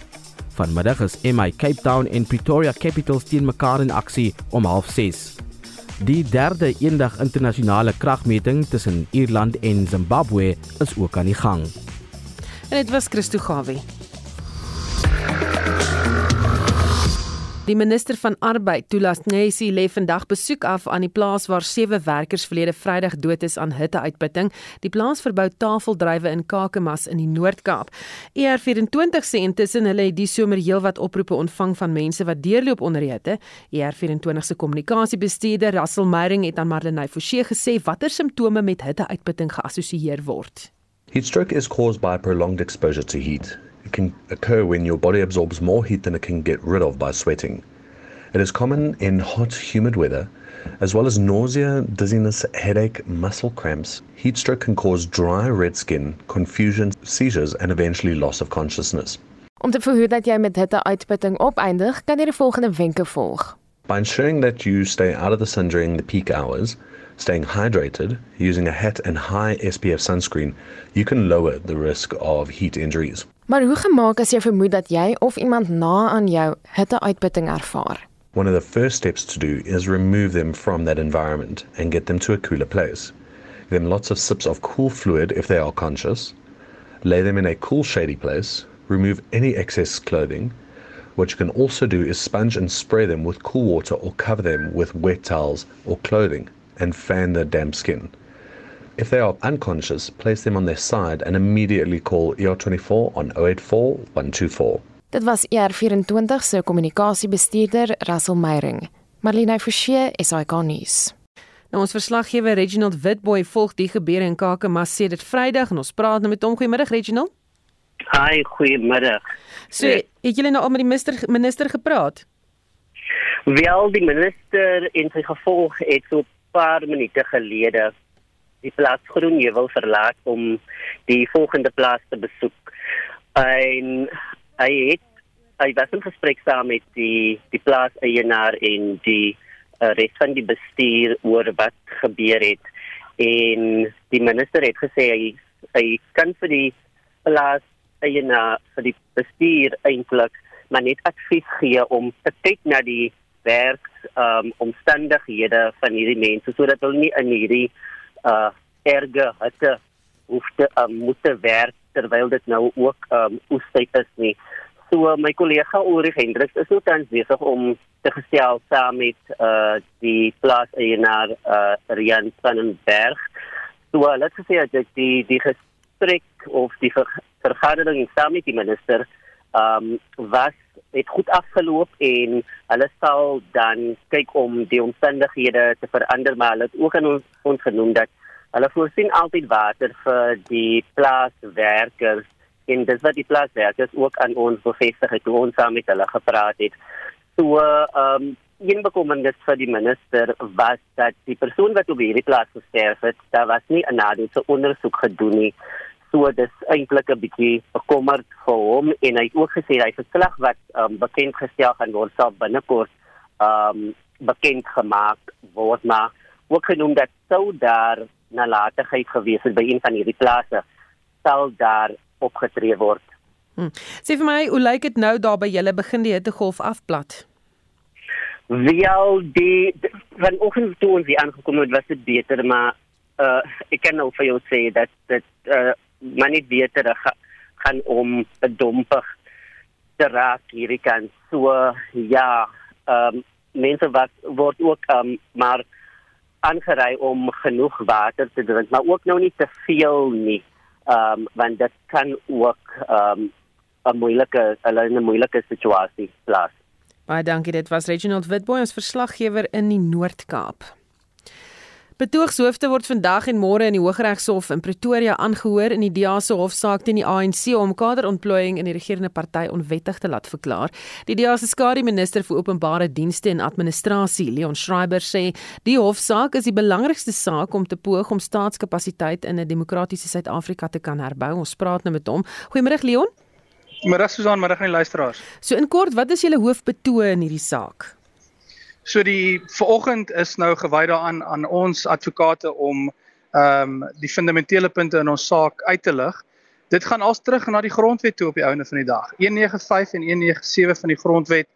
Vanmiddag is MI Cape Town en Pretoria Capitals teen mekaar in aksie om 06:30. Die derde eendag internasionale kragmeting tussen Ierland en Zimbabwe is ook aan die gang. En dit was Christo Gawie. Die minister van Arbeid, Tulas Nesi, lê vandag besoek af aan die plaas waar sewe werkers verlede Vrydag dood is aan hitteuitputting. Die plaas verbou tafeldrywe in Kakamas in die Noord-Kaap. ER24 sê intussen hulle het die somer heelwat oproepe ontvang van mense wat deurloop onder hitte. ER24 se kommunikasiebestuurder, Russell Meyering, het aan Marlenae Forsie gesê watter simptome met hitteuitputting geassosieer word. Heat stroke is caused by prolonged exposure to heat. Can occur when your body absorbs more heat than it can get rid of by sweating. It is common in hot, humid weather, as well as nausea, dizziness, headache, muscle cramps. Heat stroke can cause dry red skin, confusion, seizures, and eventually loss of consciousness. Om te verhoed dat jy met hitte uitputting opeindig, kan jy die volgende wenke volg. By ensuring that you stay out of the sun during the peak hours, staying hydrated, using a hat and high SPF sunscreen, you can lower the risk of heat injuries. Maar hoe gemaak as jy vermoed dat jy of iemand na aan jou hitteuitputting ervaar? One of the first steps to do is remove them from that environment and get them to a cooler place. Give them lots of sips of cool fluid if they are conscious. Lay them in a cool shady place. Remove any excess clothing. What you can also do is sponge and spray them with cool water or cover them with wet towels or clothing and fan their damp skin. If they are unconscious, place them on their side and immediately call ER24 on 084 124. Dit was ER24 se kommunikasiebestuurder Russell Meyering. Marlene Forsie, SAK nuus. Nou ons verslaggewer Reginald Witboy volg die gebeure in Kakamas sedert Vrydag en ons praat nou met hom. Goeiemiddag Reginald. Hi, goeiemiddag. So, het julle nou al met die minister minister gepraat? Wel, die minister en sy gevolg het so paar minute gelede die plaas Groenheuwel verlaat om die volgende plaas te besoek. En hy het hy was in gesprek saam met die die plaas eienaar en die uh, res van die bestuur oor wat gebeur het. En die minister het gesê hy hy kan vir die plaas eienaar vir die bestuur eintlik maar net advies gee om te kyk na die werks um, omstandighede van hierdie mense sodat hulle nie in hierdie uh erge hitte hoef te um, moet werk terwyl dit nou ook um oestyd is nie. So uh, my kollega Ulrich Hendriks is nou tans besig om te gesels saam met uh die plaaseienaar uh Rian Spanenberg. So uh, ons sê dat die die gesprek of die ver, vergadering saam met die minister um was het goed afgeloop en hulle sal dan kyk om die omstandighede te verander maar hulle het ook aan ons, ons genoem dat Hulle voorsien altyd water vir die plaaswerkers en dis wat die plaaswerkers ook aan ons bevestig het toe ons saam met hulle gepraat het. So ehm um, een bekommernis vir die minister was dat die persoon wat op hierdie plaas gesterf het, daar was nie 'n nadelige ondersoek gedoen nie. So dis eintlik 'n bietjie bekommerd vir hom en hy het ook gesê hy verslag wat um, bekend gestel gaan word sal binnekort um bekend gemaak word maar ook genoem dat sou daar nalatigheid gewees het by een van hierdie plase sal daar opgetree word. Hm. Sê vir my, hoe lyk dit nou daar by julle begin die hittegolf afplat? Wel die, die vanoggend toe ons hier aangekom het was dit beter maar uh, ek kan nou vir jou sê dat dit uh, maar nie beter ga, gaan om 'n dompig te raak hierdie kan so ja um, mense wat word ook um, maar aangery om genoeg water te drink maar ook nou nie te veel nie um, want dit kan ook um, 'n moeilike 'n moeilike situasie plaas Baie dankie. Dit was Reginald Witboy ons verslaggewer in die Noord-Kaap. Betoogshoofde word vandag en môre in die Hooggeregshof in Pretoria aangehoor in die DA se hofsaak teen die ANC om kaderontplooiing in die regerende party onwettig te laat verklaar. Die DA se skare minister vir openbare dienste en administrasie, Leon Schreiber, sê die hofsaak is die belangrikste saak om te poog om staatskapasiteit in 'n demokratiese Suid-Afrika te kan herbou. Ons praat nou met hom. Goeiemôre Leon. Middag Susan, middag aan die luisteraars. So in kort, wat is julle hoofbetoë in hierdie saak? So die vanoggend is nou gewy daaraan aan ons advokate om ehm um, die fundamentele punte in ons saak uit te lig. Dit gaan als terug na die grondwet toe op die einde van die dag. 195 en 197 van die grondwet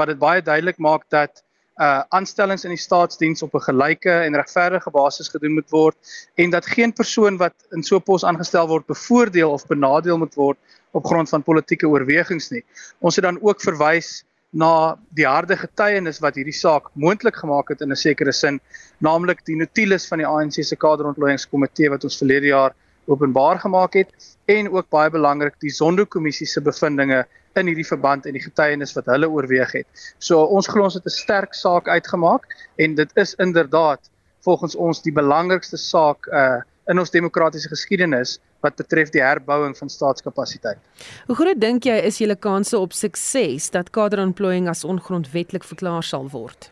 wat dit baie duidelik maak dat uh aanstellings in die staatsdiens op 'n gelyke en regverdige basis gedoen moet word en dat geen persoon wat in so 'n pos aangestel word bevoordeel of benadeel moet word op grond van politieke oorwegings nie. Ons het dan ook verwys na die harde getuienis wat hierdie saak moontlik gemaak het in 'n sekere sin, naamlik die notules van die ANC se kaderontplooiingskomitee wat ons verlede jaar openbaar gemaak het en ook baie belangrik die Zondo-kommissie se bevindinge in hierdie verband en die getuienis wat hulle oorweeg het. So ons glo ons het 'n sterk saak uitgemaak en dit is inderdaad volgens ons die belangrikste saak uh in ons demokratiese geskiedenis wat betref die herbouing van staatskapasiteit. Hoe groot dink jy is julle kanse op sukses dat kaderontplooiing as ongrondwetlik verklaar sal word?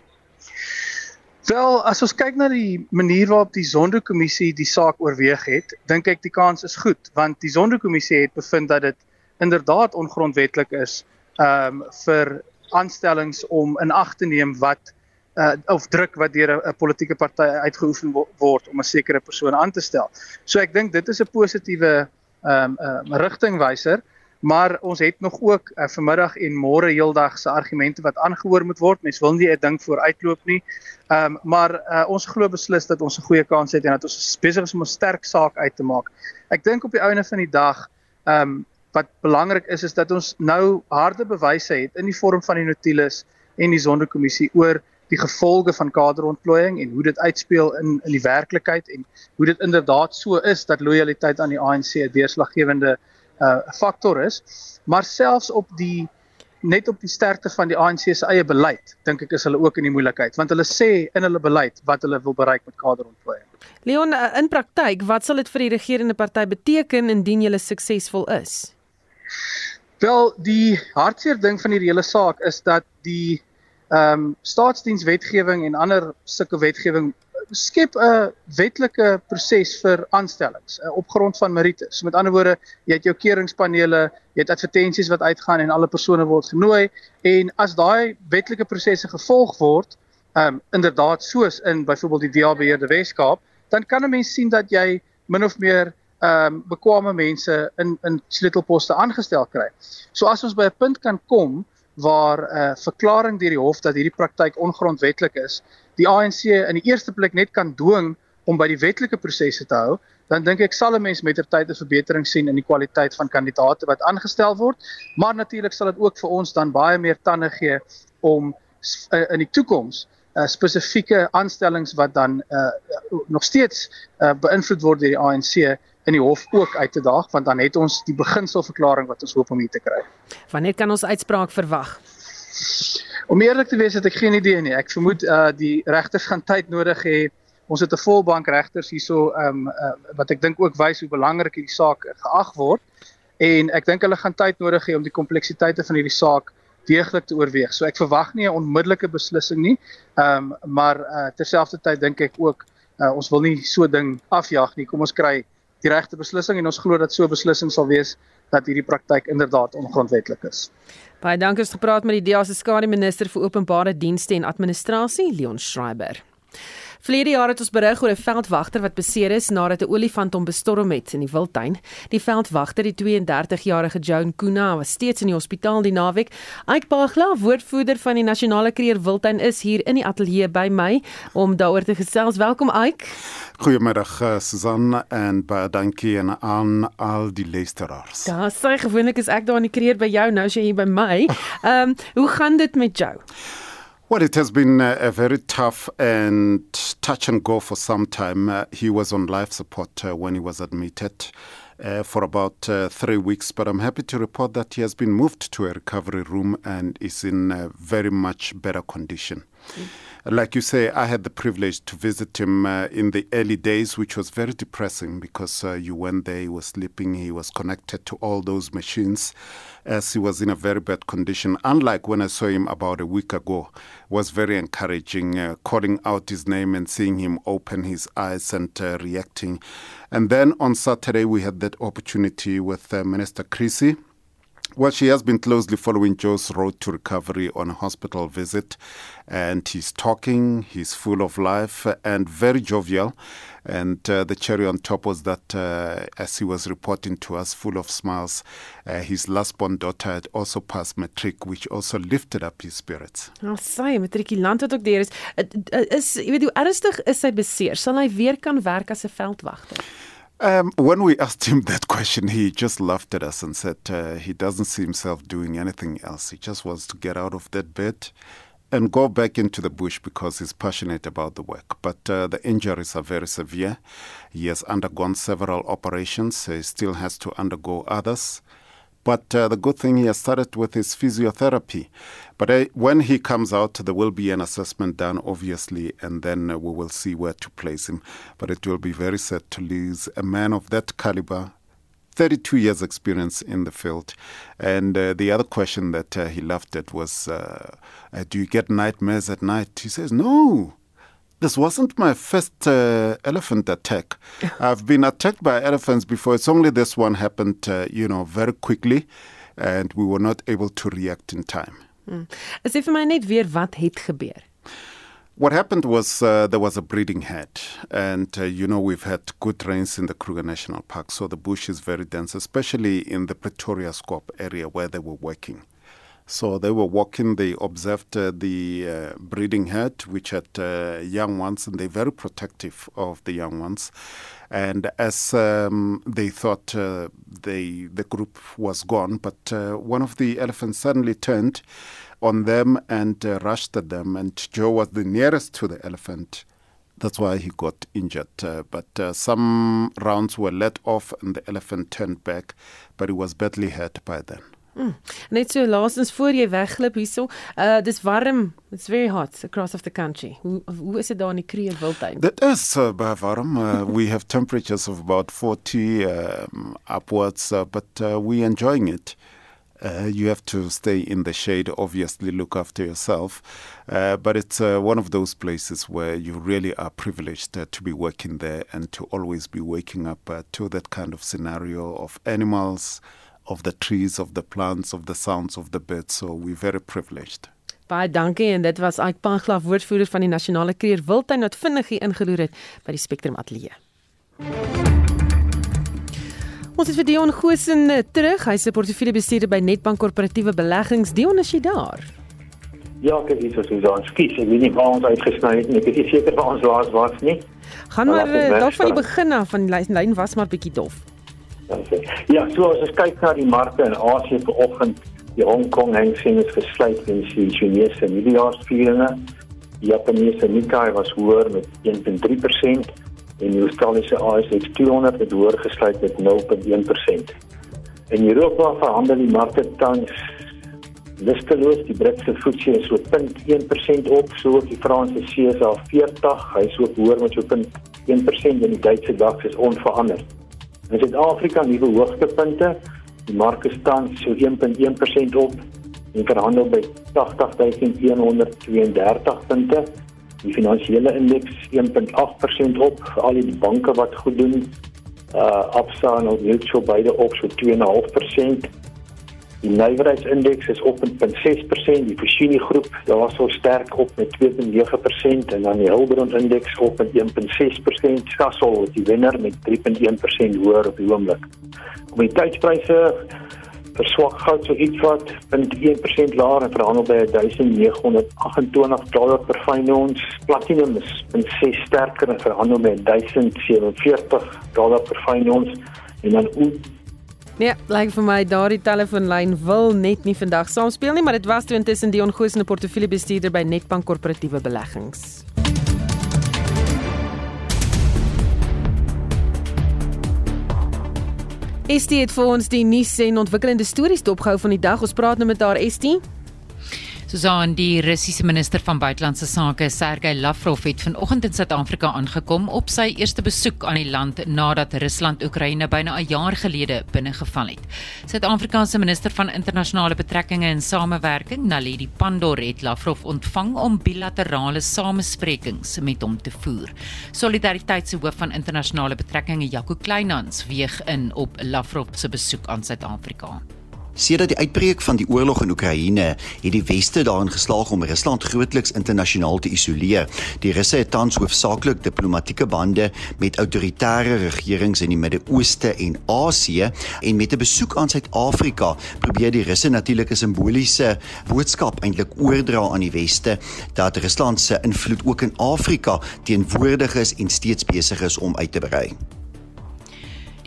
Wel, as ons kyk na die manier waarop die Zondo-kommissie die saak oorweeg het, dink ek die kans is goed, want die Zondo-kommissie het bevind dat dit inderdaad ongrondwetlik is um vir aanstellings om in ag te neem wat uh, of druk wat deur 'n politieke party uitgeoefen word om 'n sekere persoon aan te stel. So ek dink dit is 'n positiewe ehm um, um, rigtingwyser, maar ons het nog ook uh, vanmiddag en môre heeldag se argumente wat aangehoor moet word. Mens wil nie 'n ding vooruitloop nie. Ehm um, maar uh, ons glo beslis dat ons 'n goeie kans het en dat ons besig is om 'n sterk saak uit te maak. Ek dink op die einde van die dag ehm um, wat belangrik is is dat ons nou harde bewyse het in die vorm van die notules en die sondekommissie oor die gevolge van kaderontplooiing en hoe dit uitspeel in in die werklikheid en hoe dit inderdaad so is dat lojaliteit aan die ANC 'n deurslaggewende uh faktor is maar selfs op die net op die sterkte van die ANC se eie beleid dink ek is hulle ook in die moeilikheid want hulle sê in hulle beleid wat hulle wil bereik met kaderontplooiing. Leon uh, in praktyk wat sal dit vir die regerende party beteken indien hulle suksesvol is? Wel die hartseer ding van hierdie hele saak is dat die ehm um, staatsdienswetgewing en ander sulke wetgewing skep 'n wetlike proses vir aanstellings uh, op grond van meriete. So met ander woorde, jy het jou keuringspanele, jy het advertensies wat uitgaan en alle persone word genooi en as daai wetlike prosesse gevolg word, ehm um, inderdaad soos in byvoorbeeld die DA beheerde Weskaap, dan kan 'n mens sien dat jy min of meer ehm um, bekwame mense in in sleutelposte aangestel kry. So as ons by 'n punt kan kom waar 'n uh, verklaring deur die hof dat hierdie praktyk ongrondwettig is, die ANC in die eerste plek net kan dwing om by die wetlike prosesse te hou, dan dink ek sal 'n mens mettertyd 'n verbetering sien in die kwaliteit van kandidaate wat aangestel word, maar natuurlik sal dit ook vir ons dan baie meer tande gee om uh, in die toekoms uh, spesifieke aanstellings wat dan uh, nog steeds uh, beïnvloed word deur die ANC in die hof ook uit te daag want dan het ons die beginselverklaring wat ons hoop om hier te kry. Wanneer kan ons uitspraak verwag? Om eerlik te wees het ek geen idee nie. Ek vermoed uh die regters gaan tyd nodig hê. Ons het 'n volbank regters hierso um uh, wat ek dink ook wys hoe belangrik hierdie saak geag word en ek dink hulle gaan tyd nodig hê om die kompleksiteite van hierdie saak deeglik te oorweeg. So ek verwag nie 'n onmiddellike beslissing nie. Ehm um, maar uh, terselfdertyd dink ek ook uh, ons wil nie so ding afjaag nie. Kom ons kry die regte beslissing en ons glo dat so 'n beslissing sal wees dat hierdie praktyk inderdaad ongrondwettig is. Baie dankie het gepraat met die DA se skare minister vir openbare dienste en administrasie Leon Schreiber. Verlede jaar het ons berig oor 'n veldwagter wat beseer is nadat 'n olifant hom bestorm het in die wildtuin. Die veldwagter, die 32-jarige Joan Kuna, was steeds in die hospitaal die naweek. Ike Pagla, woordvoerder van die Nasionale Kreer Wildtuin, is hier in die ateljee by my om daaroor te gesels. Welkom Ike. Goeiemiddag uh, Susan en baie dankie aan al die luisteraars. Ja, sê gewoonlik is ek daar in die kreer by jou, nou is jy hier by my. <laughs> Ehm, um, hoe gaan dit met jou? Well, it has been a, very tough and touch and go for some time. Uh, he was on life support uh, when he was admitted uh, for about uh, three weeks, but I'm happy to report that he has been moved to a recovery room and is in very much better condition. Mm. Like you say, I had the privilege to visit him uh, in the early days, which was very depressing because uh, you went there, he was sleeping, he was connected to all those machines as he was in a very bad condition. Unlike when I saw him about a week ago, was very encouraging, uh, calling out his name and seeing him open his eyes and uh, reacting. And then on Saturday, we had that opportunity with uh, Minister Creasy well, she has been closely following Joe's road to recovery on a hospital visit, and he's talking, he's full of life, and very jovial. And uh, the cherry on top was that, uh, as he was reporting to us, full of smiles, uh, his last born daughter had also passed matric, which also lifted up his spirits. Nou, sy matrikulant wat ook daar is, is jy weet hoe ernstig is sy beseer? Sal hy weer kan werk as 'n veldwagter? Um, when we asked him <laughs> that question, he just laughed at us and said uh, he doesn't see himself doing anything else. He just wants to get out of that bed and go back into the bush because he's passionate about the work. But uh, the injuries are very severe. He has undergone several operations, he still has to undergo others. But uh, the good thing he has started with is physiotherapy. But uh, when he comes out, there will be an assessment done, obviously, and then uh, we will see where to place him. But it will be very sad to lose a man of that caliber. 32 years experience in the field. And uh, the other question that uh, he laughed at was, uh, Do you get nightmares at night? He says, No, this wasn't my first uh, elephant attack. <laughs> I've been attacked by elephants before. It's only this one happened, uh, you know, very quickly, and we were not able to react in time. Mm. As vir my net weer wat het gebeur. What happened was uh, there was a breeding head, and uh, you know we've had good rains in the Kruger National Park, so the bush is very dense, especially in the Pretoria Scope area where they were working. So they were walking, they observed uh, the uh, breeding herd, which had uh, young ones, and they're very protective of the young ones. And as um, they thought uh, they, the group was gone, but uh, one of the elephants suddenly turned on them and uh, rushed at them, and Joe was the nearest to the elephant. That's why he got injured. but some rounds were let off, and the elephant turned back, but he was badly hurt by then. Mm. Net so laasens voor jy wegglip hierso. Uh dis warm. It's very hot across of the country. Hoe hoe is dit daar in die Kruger Wildtuin? Dit is uh, baie warm. Uh, we have temperatures of about 40 um, upwards uh, but uh, we enjoying it. Uh, you have to stay in the shade, obviously, look after yourself. Uh, but it's uh, one of those places where you really are privileged uh, to be working there and to always be waking up uh, to that kind of scenario of animals, of the trees, of the plants, of the sounds of the birds. So we're very privileged. Baie dankie en dit was Ike Panglaaf woordvoerder van die Nasionale Kreer Wildtuin wat vinnig hier ingeloer het by die Spectrum Ateljee. Ons het vir Dion Goosen eh, terug. Hy's 'n portefeuljebestuurder by Netbank Korporatiewe Beleggings. Dion, is jy daar? Ja, ek is so Susan. Skus, ek weet nie waar ons uitgesny het nie. Ek is seker waar ons laas was nie. Gaan maar eh, dalk van die begin af van die lyn was maar bietjie dof. Ja, so as ons kyk na die markte in Asië vanoggend, die Hong Kong Hang Seng het gesluit in die Chinese nuwejaarsvieringe. Die Japannese Nikkei was hoër met 1.3% en die Australiese ASX 200 het hoër gesluit met 0.1%. In Europa verhandel die markte tans listeloos. Die Britse FTSE is so 0.1% op, so die Franse CAC 40, hy is ook hoër met so 0.1% en die Duitse DAX is onveranderd. In Suid-Afrika nuwe hoogtepunte. Die mark staan so 1.1% op en verhandel by 80132 punte. Die finansiële indeks 1.8% op al die banke wat goed doen. Uh Absa en Mutual beide op so 2.5%. Die nywerheidsindeks is op 0.6%, die Foschini groep daarso sterk op met 2.9% en dan die Hulbron indeks op met 1.6%, Sasol is die wenner met 3.1% hoër op die oomblik. Kommoditeitspryse verswak goud so iets wat 0.1% laer en verhandel by 1928 dollar per fyn ons. Platinum is 0.6 sterker en verhandel by 1047 dollar per fyn ons en dan Nee, lyk vir my daardie telefoonlyn wil net nie vandag saam speel nie, maar dit was toe intussen en 'n portefeuljebestuurder by Netbank Korporatiewe Beleggings. Estie het vir ons die nuus en ontwikkelende stories dopgehou van die dag. Ons praat nou met haar Estie. Susan, die Russiese minister van buitelandse sake, Sergey Lavrov, het vanoggend in Suid-Afrika aangekom op sy eerste besoek aan die land nadat Rusland Oekraïne byna 'n jaar gelede binnegeval het. Suid-Afrika se minister van internasionale betrekkinge en samewerking, Naledi Pandor, het Lavrov ontvang om bilaterale samesprekings met hom te voer. Solidariteit se hoof van internasionale betrekkinge, Jaco Kleinhans, weeg in op Lavrov se besoek aan Suid-Afrika. Sedert die uitbreek van die oorlog in Oekraïne het die weste daarin geslaag om Rusland grootliks internasionaal te isoleer. Die Russe het tans hoofsaaklik diplomatieke bande met autoritaire regerings in die Midde-Ooste en Asië en met 'n besoek aan Suid-Afrika probeer die Russe natuurlik 'n simboliese boodskap eintlik oordra aan die weste dat Rusland se invloed ook in Afrika teenwoordig is en steeds besig is om uit te brei.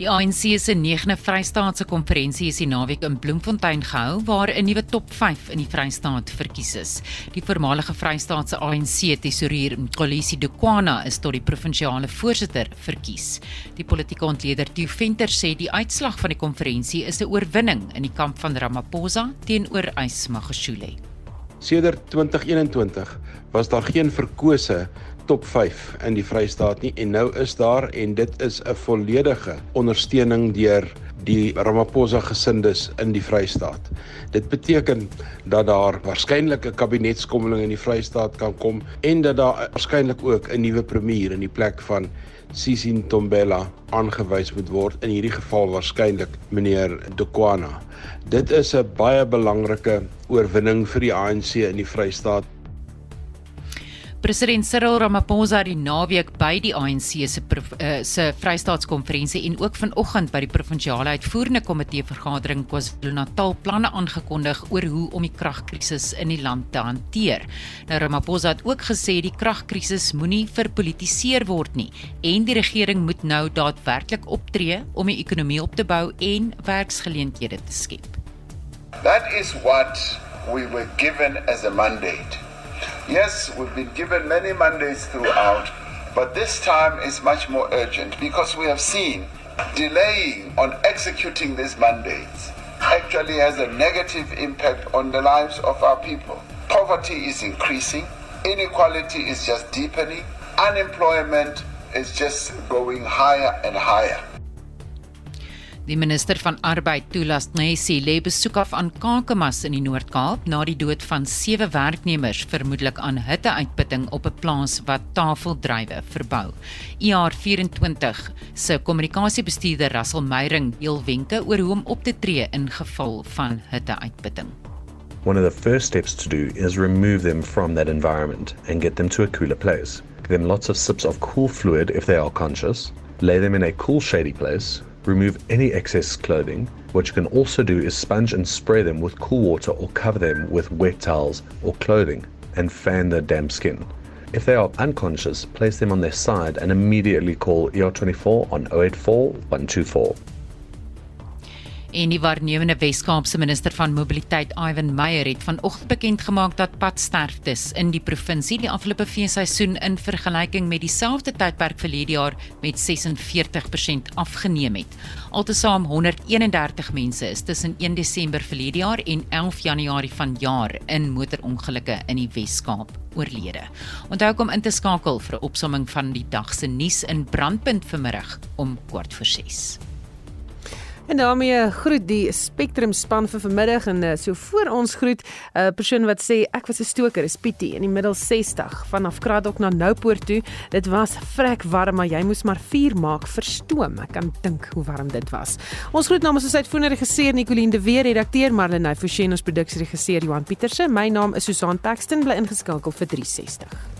Die ANC se 9de Vrystaatse konferensie is die naweek in Bloemfontein gehou waar 'n nuwe top 5 in die Vrystaat verkies is. Die voormalige Vrystaatse ANC tesourier Kolisi Dukwana is tot die provinsiale voorsitter verkies. Die politieke ontleder Theo Venter sê die uitslag van die konferensie is 'n oorwinning in die kamp van Ramaphosa teenoor Ysmagashule. Sedert 2021 was daar geen verkose top 5 in die Vrystaat nie en nou is daar en dit is 'n volledige ondersteuning deur die Ramaphosa gesindes in die Vrystaat. Dit beteken dat daar waarskynlik 'n kabinetskommeling in die Vrystaat kan kom en dat daar waarskynlik ook 'n nuwe premier in die plek van Sisi Ntombela aangewys moet word in hierdie geval waarskynlik meneer Dokwana. Dit is 'n baie belangrike oorwinning vir die ANC in die Vrystaat. President Cyril Ramaphosa het die naweek by die ANC se uh, se Vrystaatskonferensie en ook vanoggend by die provinsiale uitvoerende komitee vergadering KwaZulu-Natal planne aangekondig oor hoe om die kragkrisis in die land te hanteer. Nou Ramaphosa het ook gesê die kragkrisis moenie verpolitiseer word nie en die regering moet nou daadwerklik optree om die ekonomie op te bou en werksgeleenthede te skep. That is what we were given as a mandate. Yes, we've been given many mandates throughout, but this time is much more urgent because we have seen delaying on executing these mandates actually has a negative impact on the lives of our people. Poverty is increasing, inequality is just deepening, unemployment is just going higher and higher. Die minister van Arbeid, Tulas Nesi, lê besoek af aan Kakamas in die Noord-Kaap na die dood van sewe werknemers vermoedelik aan hitteuitputting op 'n plaas wat tafeldrywe verbou. IR24 se kommunikasiebestuurder Russell Meyering deel wenke oor hoe om op te tree in geval van hitteuitputting. One of the first steps to do is remove them from that environment and get them to a cooler place. Give them lots of sips of cool fluid if they are conscious. Lay them in a cool shady place Remove any excess clothing. What you can also do is sponge and spray them with cool water or cover them with wet towels or clothing and fan their damp skin. If they are unconscious, place them on their side and immediately call ER24 on 084 124. En die waarnemende Wes-Kaapse minister van mobiliteit, Ivan Meyer, het vanoggend bekend gemaak dat padsterftes in die provinsie die afgelope feesseisoen in vergelyking met dieselfde tydperk verlede jaar met 46% afgeneem het. Altesaam 131 mense is tussen 1 Desember verlede jaar en 11 Januarie vanjaar in motorongelukke in die Wes-Kaap oorlede. Onthou om in te skakel vir 'n opsomming van die dag se nuus in Brandpunt vanmiddag om 4:00. En daarmee groet die Spectrum span vir vanmiddag en uh, so voor ons groet 'n uh, persoon wat sê ek was 'n stoker, is Pietie in die middel 60 vanaf Kraddock na Noupoort toe. Dit was vrek warm, maar jy moes maar vuur maak vir stoom. Ek kan dink hoe warm dit was. Ons groet namens ons uitvoerende regisseur Nicoline de Weer, redakteur Marlene Forsie, ons produksieregisseur Johan Pieterse. My naam is Susan Paxton, bly ingeskakel vir 360.